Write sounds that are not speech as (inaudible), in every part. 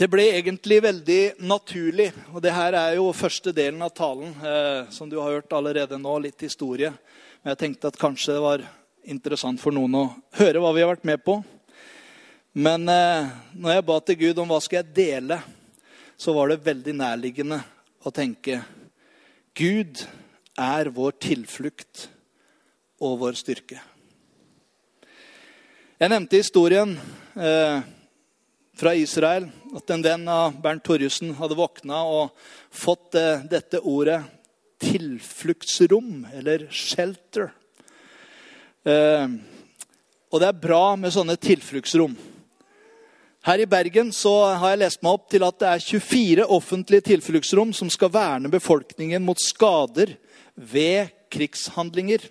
Det ble egentlig veldig naturlig, og det her er jo første delen av talen, eh, som du har hørt allerede nå, litt historie. Men jeg tenkte at kanskje det var interessant for noen å høre hva vi har vært med på. Men eh, når jeg ba til Gud om hva skal jeg dele, så var det veldig nærliggende å tenke Gud er vår tilflukt og vår styrke. Jeg nevnte historien eh, fra Israel at en venn av Bernt Torjussen hadde våkna og fått eh, dette ordet tilfluktsrom, eller shelter. Eh, og det er bra med sånne tilfluktsrom. Her i Bergen så har jeg lest meg opp til at det er 24 offentlige tilfluktsrom som skal verne befolkningen mot skader ved krigshandlinger.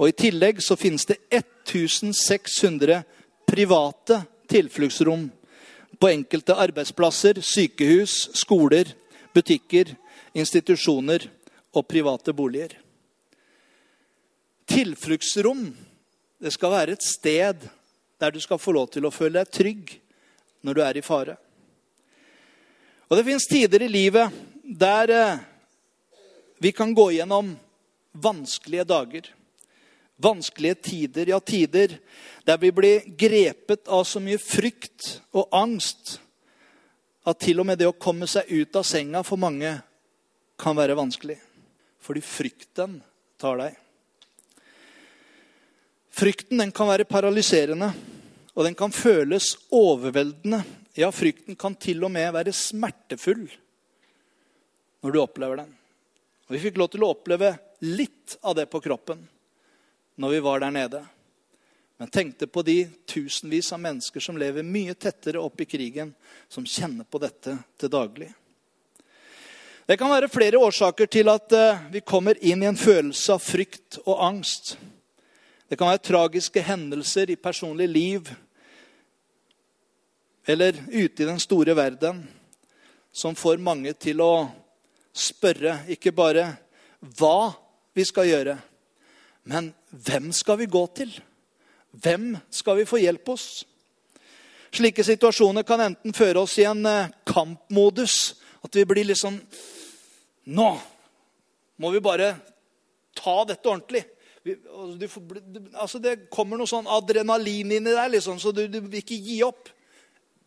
Og I tillegg så finnes det 1600 private tilfluktsrom på enkelte arbeidsplasser, sykehus, skoler, butikker, institusjoner og private boliger. Tilfluktsrom det skal være et sted der du skal få lov til å føle deg trygg når du er i fare. Og Det fins tider i livet der eh, vi kan gå gjennom vanskelige dager. Vanskelige tider, ja, tider der vi blir grepet av så mye frykt og angst at til og med det å komme seg ut av senga for mange kan være vanskelig. Fordi frykten tar deg. Frykten den kan være paralyserende, og den kan føles overveldende. Ja, frykten kan til og med være smertefull når du opplever den. Og Vi fikk lov til å oppleve litt av det på kroppen når vi var der nede. Men tenkte på de tusenvis av mennesker som lever mye tettere opp i krigen, som kjenner på dette til daglig. Det kan være flere årsaker til at eh, vi kommer inn i en følelse av frykt og angst. Det kan være tragiske hendelser i personlig liv eller ute i den store verden som får mange til å spørre ikke bare hva vi skal gjøre, men hvem skal vi gå til? Hvem skal vi få hjelp hos? Slike situasjoner kan enten føre oss i en eh, kampmodus. At vi blir litt sånn Nå må vi bare ta dette ordentlig. Vi, får, altså det kommer noe sånn adrenalin inni deg, liksom, så du, du vil ikke gi opp.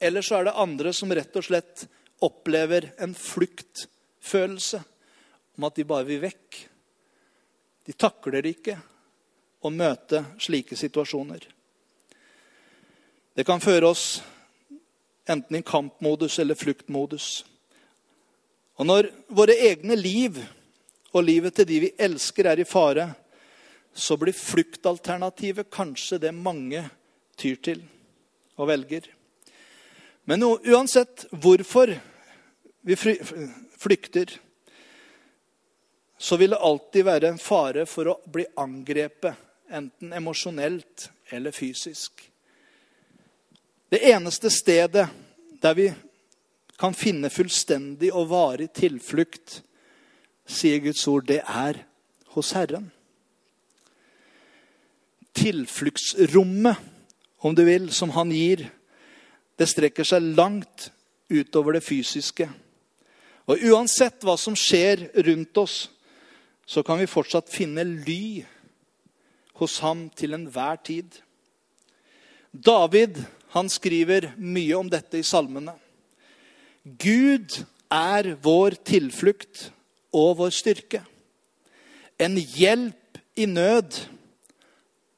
Eller så er det andre som rett og slett opplever en fluktfølelse om at de bare vil vekk. De takler ikke å møte slike situasjoner. Det kan føre oss enten i kampmodus eller fluktmodus. Og når våre egne liv og livet til de vi elsker, er i fare, så blir fluktalternativet kanskje det mange tyr til og velger. Men uansett hvorfor vi flykter, så vil det alltid være en fare for å bli angrepet, enten emosjonelt eller fysisk. Det eneste stedet der vi kan finne fullstendig og varig tilflukt, sier Guds ord, det er hos Herren. Tilfluktsrommet, om du vil, som han gir, det strekker seg langt utover det fysiske. Og uansett hva som skjer rundt oss, så kan vi fortsatt finne ly hos ham til enhver tid. David han skriver mye om dette i salmene. Gud er vår tilflukt og vår styrke. En hjelp i nød,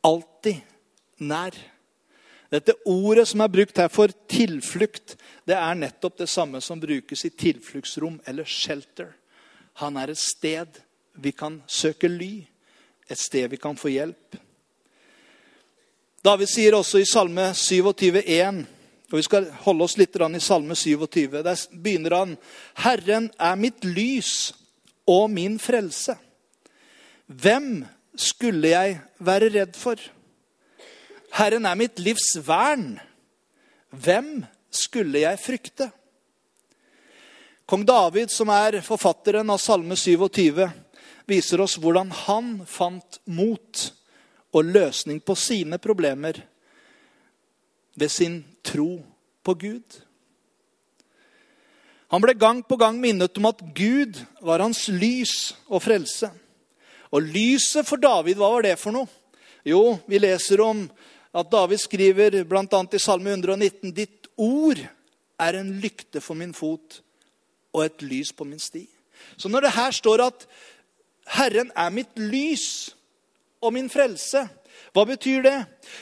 alltid nær. Dette ordet som er brukt her for tilflukt, det er nettopp det samme som brukes i tilfluktsrom eller shelter. Han er et sted vi kan søke ly, et sted vi kan få hjelp. David sier også i Salme 27,1.: Og Vi skal holde oss litt i Salme 27. Der begynner han Herren er mitt lys og min frelse. Hvem skulle jeg være redd for? Herren er mitt livs vern. Hvem skulle jeg frykte? Kong David, som er forfatteren av Salme 27, viser oss hvordan han fant mot og løsning på sine problemer ved sin tro på Gud. Han ble gang på gang minnet om at Gud var hans lys og frelse. Og lyset for David, hva var det for noe? Jo, vi leser om at David skriver bl.a. i Salme 119.: Ditt ord er en lykte for min fot og et lys på min sti. Så når det her står at Herren er mitt lys og min frelse, hva betyr det?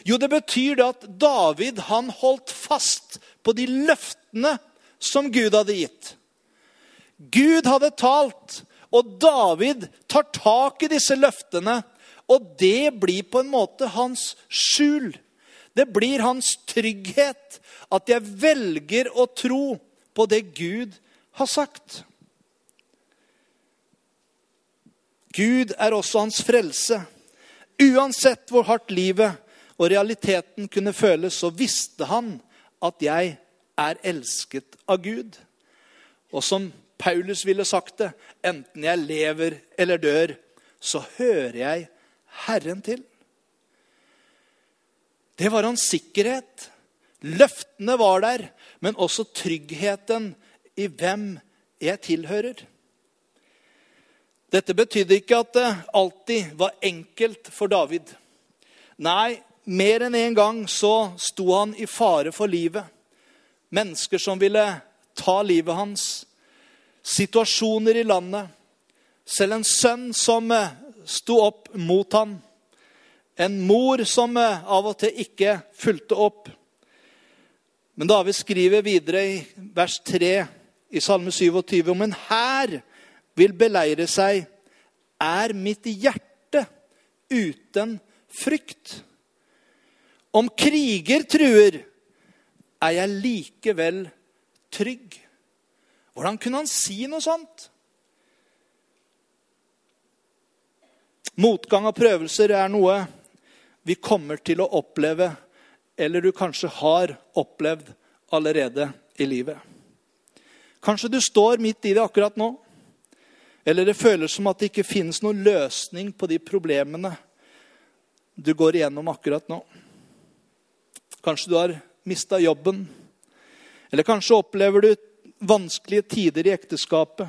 Jo, det betyr det at David han holdt fast på de løftene som Gud hadde gitt. Gud hadde talt, og David tar tak i disse løftene. Og det blir på en måte hans skjul. Det blir hans trygghet at jeg velger å tro på det Gud har sagt. Gud er også hans frelse. Uansett hvor hardt livet og realiteten kunne føles, så visste han at jeg er elsket av Gud. Og som Paulus ville sagt det, enten jeg lever eller dør, så hører jeg Herren til. Det var hans sikkerhet. Løftene var der, men også tryggheten i hvem jeg tilhører. Dette betydde ikke at det alltid var enkelt for David. Nei, mer enn en gang så sto han i fare for livet. Mennesker som ville ta livet hans. Situasjoner i landet. Selv en sønn som eh, sto opp mot ham. En mor som eh, av og til ikke fulgte opp. Men David skriver videre i vers 3 i Salme 27 om en hær vil beleire seg, er mitt hjerte uten frykt. Om kriger truer, er jeg likevel trygg. Hvordan kunne han si noe sånt? Motgang og prøvelser er noe vi kommer til å oppleve, eller du kanskje har opplevd allerede i livet. Kanskje du står midt i det akkurat nå. Eller det føles som at det ikke finnes noen løsning på de problemene du går igjennom akkurat nå. Kanskje du har mista jobben. Eller kanskje opplever du vanskelige tider i ekteskapet.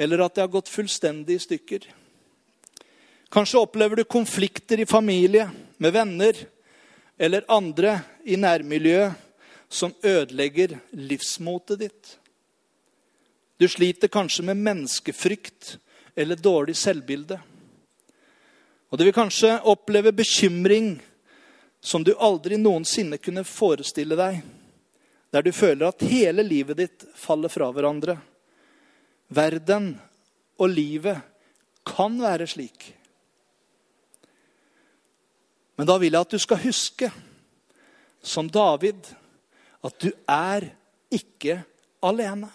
Eller at det har gått fullstendig i stykker. Kanskje opplever du konflikter i familie, med venner eller andre i nærmiljøet som ødelegger livsmotet ditt. Du sliter kanskje med menneskefrykt eller dårlig selvbilde. Og du vil kanskje oppleve bekymring som du aldri noensinne kunne forestille deg. Der du føler at hele livet ditt faller fra hverandre. Verden og livet kan være slik. Men da vil jeg at du skal huske, som David, at du er ikke alene.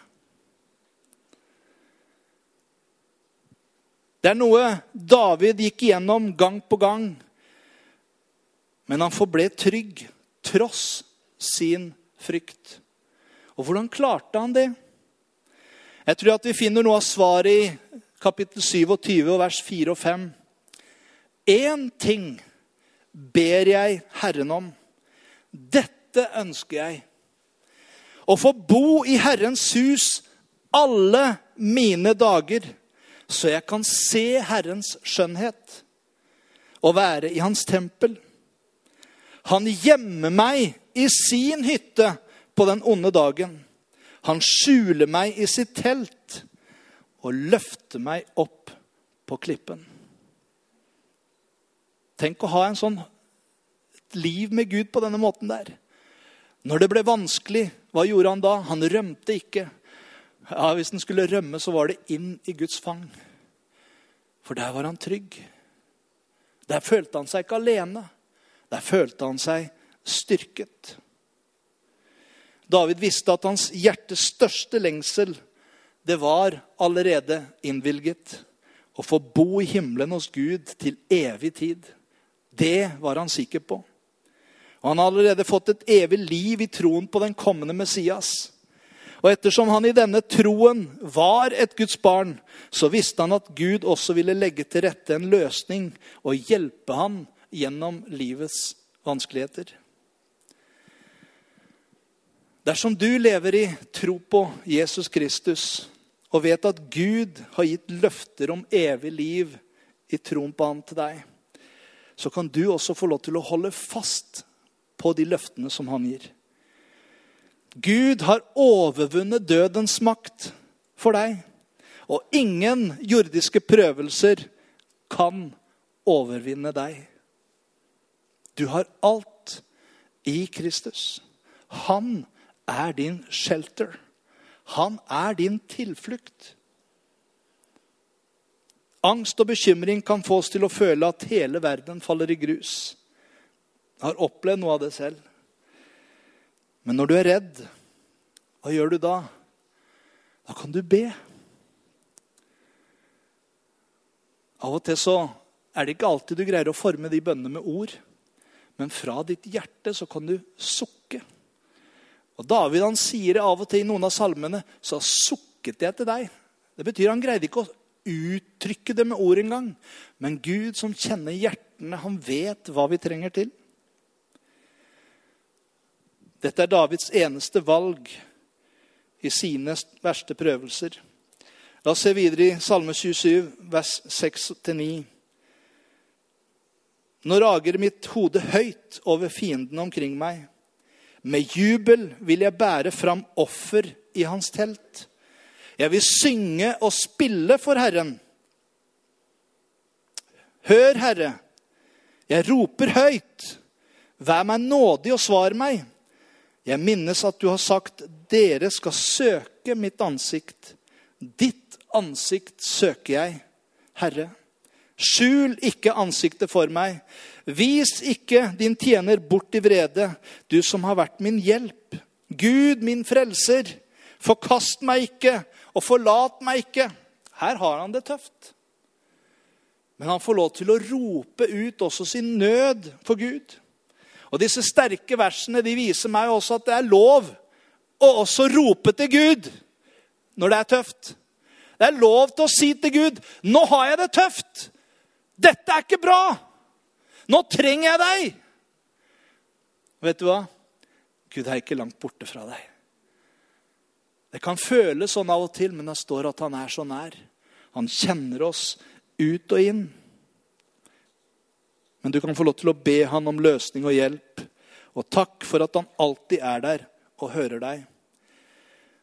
Det er noe David gikk igjennom gang på gang. Men han forble trygg tross sin frykt. Og hvordan klarte han det? Jeg tror at vi finner noe av svaret i kapittel 27 vers 4 og 5. Én ting ber jeg Herren om. Dette ønsker jeg. Å få bo i Herrens hus alle mine dager så jeg kan se Herrens skjønnhet og være i hans tempel. Han gjemmer meg i sin hytte på den onde dagen. Han skjuler meg i sitt telt og løfter meg opp på klippen. Tenk å ha en sånn liv med Gud på denne måten der. Når det ble vanskelig, hva gjorde han da? Han rømte ikke. Ja, Hvis den skulle rømme, så var det inn i Guds fang. For der var han trygg. Der følte han seg ikke alene. Der følte han seg styrket. David visste at hans hjertes største lengsel, det var allerede innvilget. Å få bo i himmelen hos Gud til evig tid. Det var han sikker på. Og han har allerede fått et evig liv i troen på den kommende Messias. Og ettersom han i denne troen var et Guds barn, så visste han at Gud også ville legge til rette en løsning og hjelpe ham gjennom livets vanskeligheter. Dersom du lever i tro på Jesus Kristus og vet at Gud har gitt løfter om evig liv i troen på ham til deg, så kan du også få lov til å holde fast på de løftene som han gir. Gud har overvunnet dødens makt for deg. Og ingen jordiske prøvelser kan overvinne deg. Du har alt i Kristus. Han er din shelter. Han er din tilflukt. Angst og bekymring kan få oss til å føle at hele verden faller i grus. Jeg har opplevd noe av det selv. Men når du er redd, hva gjør du da? Da kan du be. Av og til så er det ikke alltid du greier å forme de bønnene med ord. Men fra ditt hjerte så kan du sukke. Og David han sier det av og til i noen av salmene. Så sukket jeg til deg. Det betyr han greide ikke å uttrykke det med ord engang. Men Gud som kjenner hjertene, han vet hva vi trenger til. Dette er Davids eneste valg i sine verste prøvelser. La oss se videre i Salme 27, vers 6-9. Nå rager mitt hode høyt over fiendene omkring meg. Med jubel vil jeg bære fram offer i hans telt. Jeg vil synge og spille for Herren. Hør, Herre, jeg roper høyt. Vær meg nådig og svar meg. Jeg minnes at du har sagt, dere skal søke mitt ansikt. Ditt ansikt søker jeg, Herre. Skjul ikke ansiktet for meg. Vis ikke din tjener bort i vrede, du som har vært min hjelp. Gud, min frelser, forkast meg ikke og forlat meg ikke. Her har han det tøft. Men han får lov til å rope ut også sin nød for Gud. Og disse sterke versene de viser meg også at det er lov å også rope til Gud når det er tøft. Det er lov til å si til Gud 'Nå har jeg det tøft. Dette er ikke bra. Nå trenger jeg deg.' Og Vet du hva? Gud er ikke langt borte fra deg. Det kan føles sånn av og til, men det står at han er så nær. Han kjenner oss ut og inn. Men du kan få lov til å be han om løsning og hjelp. Og takk for at han alltid er der og hører deg.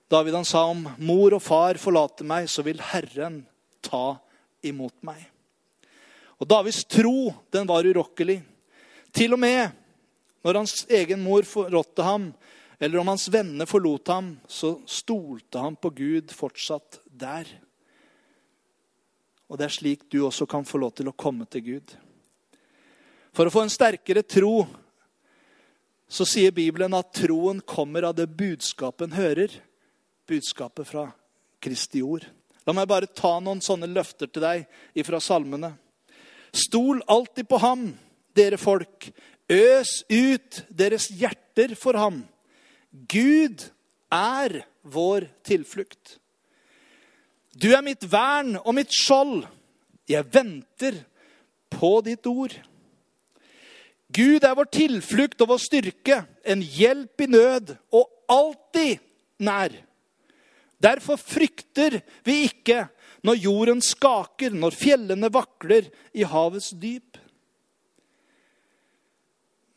David han sa om mor og far forlater meg, så vil Herren ta imot meg. Og Davids tro den var urokkelig. Til og med når hans egen mor forrådte ham, eller om hans venner forlot ham, så stolte han på Gud fortsatt der. Og det er slik du også kan få lov til å komme til Gud. For å få en sterkere tro så sier Bibelen at troen kommer av det budskapet en hører. Budskapet fra Kristi ord. La meg bare ta noen sånne løfter til deg fra salmene. Stol alltid på ham, dere folk. Øs ut deres hjerter for ham. Gud er vår tilflukt. Du er mitt vern og mitt skjold. Jeg venter på ditt ord. Gud er vår tilflukt og vår styrke, en hjelp i nød og alltid nær. Derfor frykter vi ikke når jorden skaker, når fjellene vakler i havets dyp.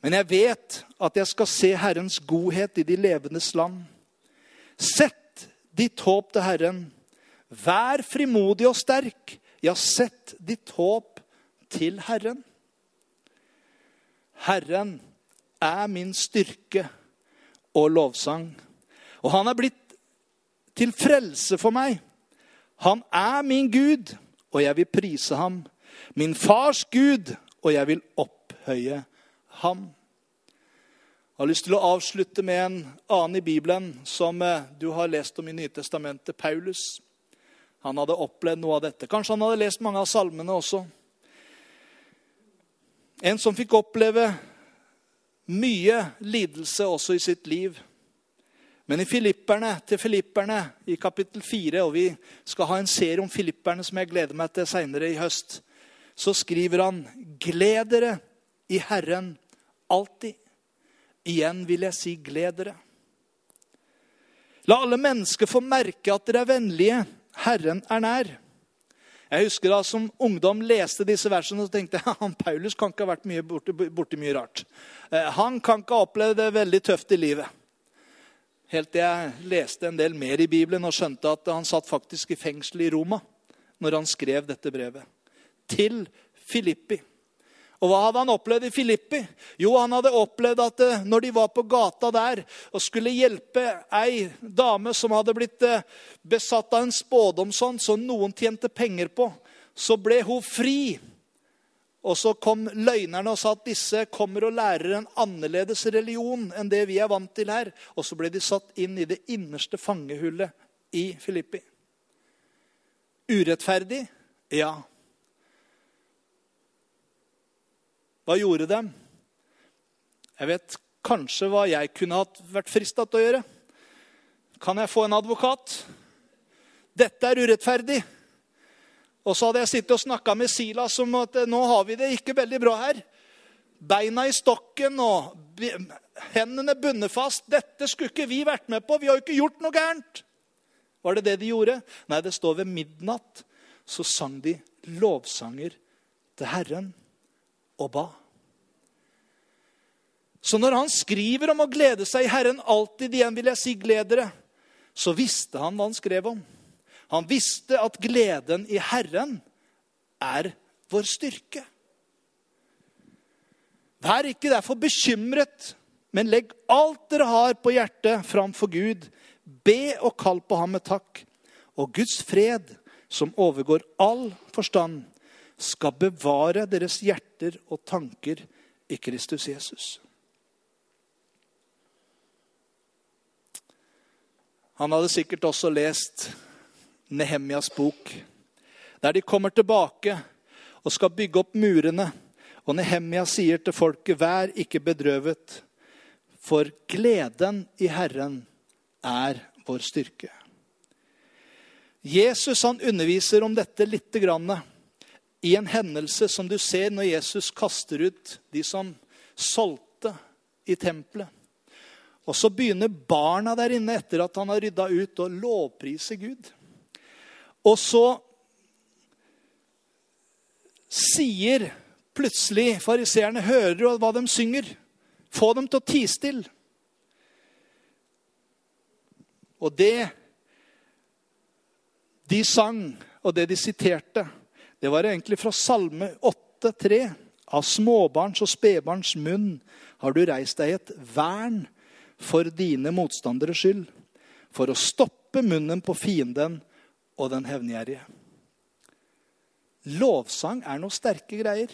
Men jeg vet at jeg skal se Herrens godhet i de levendes land. Sett ditt håp til Herren. Vær frimodig og sterk. Ja, sett ditt håp til Herren. Herren er min styrke og lovsang. Og han er blitt til frelse for meg. Han er min Gud, og jeg vil prise ham. Min fars Gud, og jeg vil opphøye ham. Jeg har lyst til å avslutte med en annen i Bibelen som eh, du har lest om i Nytestamentet, Paulus. Han hadde opplevd noe av dette. Kanskje han hadde lest mange av salmene også. En som fikk oppleve mye lidelse også i sitt liv. Men i Filipperne, til Filipperne i kapittel 4, og vi skal ha en serie om Filipperne som jeg gleder meg til seinere i høst, så skriver han Gled dere i Herren alltid. Igjen vil jeg si gled dere. La alle mennesker få merke at dere er vennlige. Herren er nær. Jeg husker da Som ungdom leste disse versene og tenkte jeg, (laughs) han Paulus kan ikke ha vært mye borti, borti mye rart. Eh, han kan ikke ha opplevd det veldig tøft i livet. Helt til jeg leste en del mer i Bibelen og skjønte at han satt faktisk i fengsel i Roma når han skrev dette brevet. Til Filippi. Og hva hadde han opplevd i Filippi? Jo, han hadde opplevd at eh, når de var på gata der og skulle hjelpe ei dame som hadde blitt eh, besatt av en spådomsånd som noen tjente penger på, så ble hun fri. Og så kom løgnerne og sa at disse kommer og lærer en annerledes religion enn det vi er vant til her. Og så ble de satt inn i det innerste fangehullet i Filippi. Urettferdig? Ja. Hva gjorde dem? Jeg vet kanskje hva jeg kunne vært frista til å gjøre. Kan jeg få en advokat? Dette er urettferdig. Og så hadde jeg sittet og snakka med Silas om at nå har vi det ikke veldig bra her. Beina i stokken og hendene bundet fast. Dette skulle ikke vi vært med på. Vi har jo ikke gjort noe gærent. Var det det de gjorde? Nei, det står ved midnatt så sang de lovsanger til Herren og ba. Så når han skriver om å glede seg i Herren alltid igjen, vil jeg si gled dere, så visste han hva han skrev om. Han visste at gleden i Herren er vår styrke. Vær ikke derfor bekymret, men legg alt dere har på hjertet, framfor Gud. Be og kall på ham med takk. Og Guds fred, som overgår all forstand, skal bevare deres hjerter og tanker i Kristus Jesus. Han hadde sikkert også lest Nehemjas bok, der de kommer tilbake og skal bygge opp murene. Og Nehemja sier til folket, vær ikke bedrøvet, for gleden i Herren er vår styrke. Jesus han underviser om dette lite grann i en hendelse som du ser når Jesus kaster ut de som solgte i tempelet. Og så begynner barna der inne, etter at han har rydda ut, å lovprise Gud. Og så sier plutselig fariseerne Hører hva de synger? Få dem til å tie stille. Og det de sang, og det de siterte, det var egentlig fra Salme 8,3. Av småbarns og spedbarns munn har du reist deg et vern for dine motstanderes skyld, for å stoppe munnen på fienden og den hevngjerrige. Lovsang er noe sterke greier.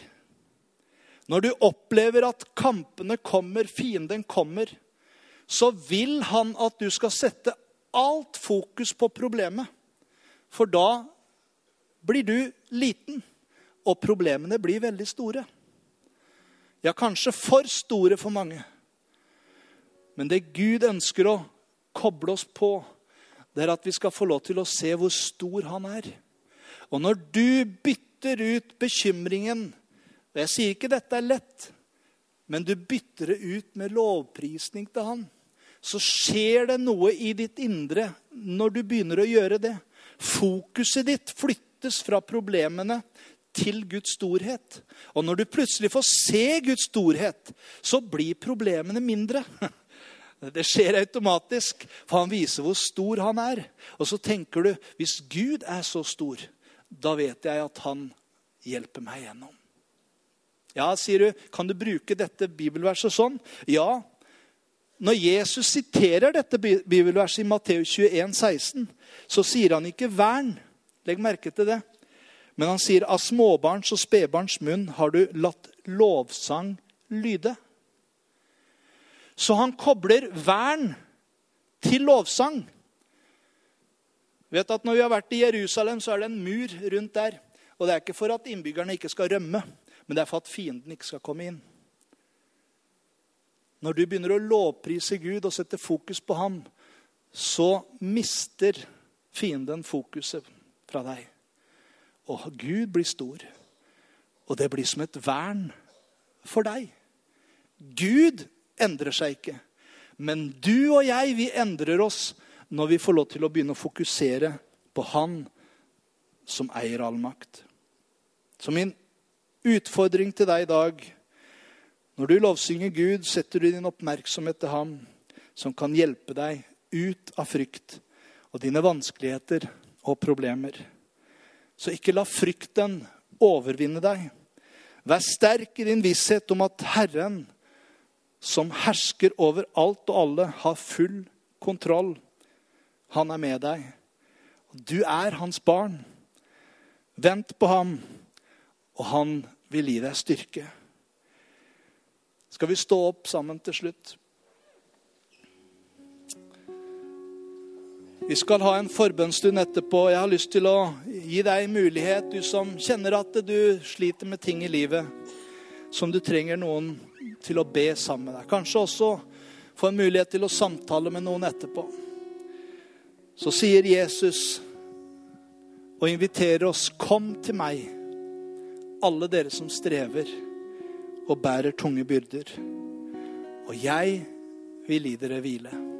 Når du opplever at kampene kommer, fienden kommer, så vil han at du skal sette alt fokus på problemet. For da blir du liten, og problemene blir veldig store. Ja, kanskje for store for mange. Men det Gud ønsker å koble oss på, det er at vi skal få lov til å se hvor stor han er. Og når du bytter ut bekymringen og Jeg sier ikke dette er lett, men du bytter det ut med lovprisning til han. Så skjer det noe i ditt indre når du begynner å gjøre det. Fokuset ditt flyttes fra problemene til Guds storhet. Og når du plutselig får se Guds storhet, så blir problemene mindre. (laughs) Det skjer automatisk, for han viser hvor stor han er. Og så tenker du hvis Gud er så stor, da vet jeg at han hjelper meg gjennom. Ja, sier du, kan du bruke dette bibelverset sånn? Ja. Når Jesus siterer dette bibelverset i Matteus 21, 16, så sier han ikke 'vern'. Legg merke til det. Men han sier 'av småbarns og spedbarns munn har du latt lovsang lyde'. Så han kobler vern til lovsang. Vet at Når vi har vært i Jerusalem, så er det en mur rundt der. Og Det er ikke for at innbyggerne ikke skal rømme, men det er for at fienden ikke skal komme inn. Når du begynner å lovprise Gud og sette fokus på ham, så mister fienden fokuset fra deg. Og Gud blir stor. Og det blir som et vern for deg. Gud endrer seg ikke. Men du og jeg, vi endrer oss når vi får lov til å begynne å fokusere på Han som eier all makt. Så min utfordring til deg i dag Når du lovsynger Gud, setter du din oppmerksomhet til Ham som kan hjelpe deg ut av frykt og dine vanskeligheter og problemer. Så ikke la frykten overvinne deg. Vær sterk i din visshet om at Herren, som hersker over alt og alle, har full kontroll. Han er med deg. Du er hans barn. Vent på ham, og han vil gi deg styrke. Skal vi stå opp sammen til slutt? Vi skal ha en forbønnsstund etterpå. Jeg har lyst til å gi deg mulighet, du som kjenner at du sliter med ting i livet som du trenger noen til å be sammen med deg. Kanskje også få en mulighet til å samtale med noen etterpå. Så sier Jesus og inviterer oss, kom til meg, alle dere som strever og bærer tunge byrder. Og jeg vil gi dere hvile.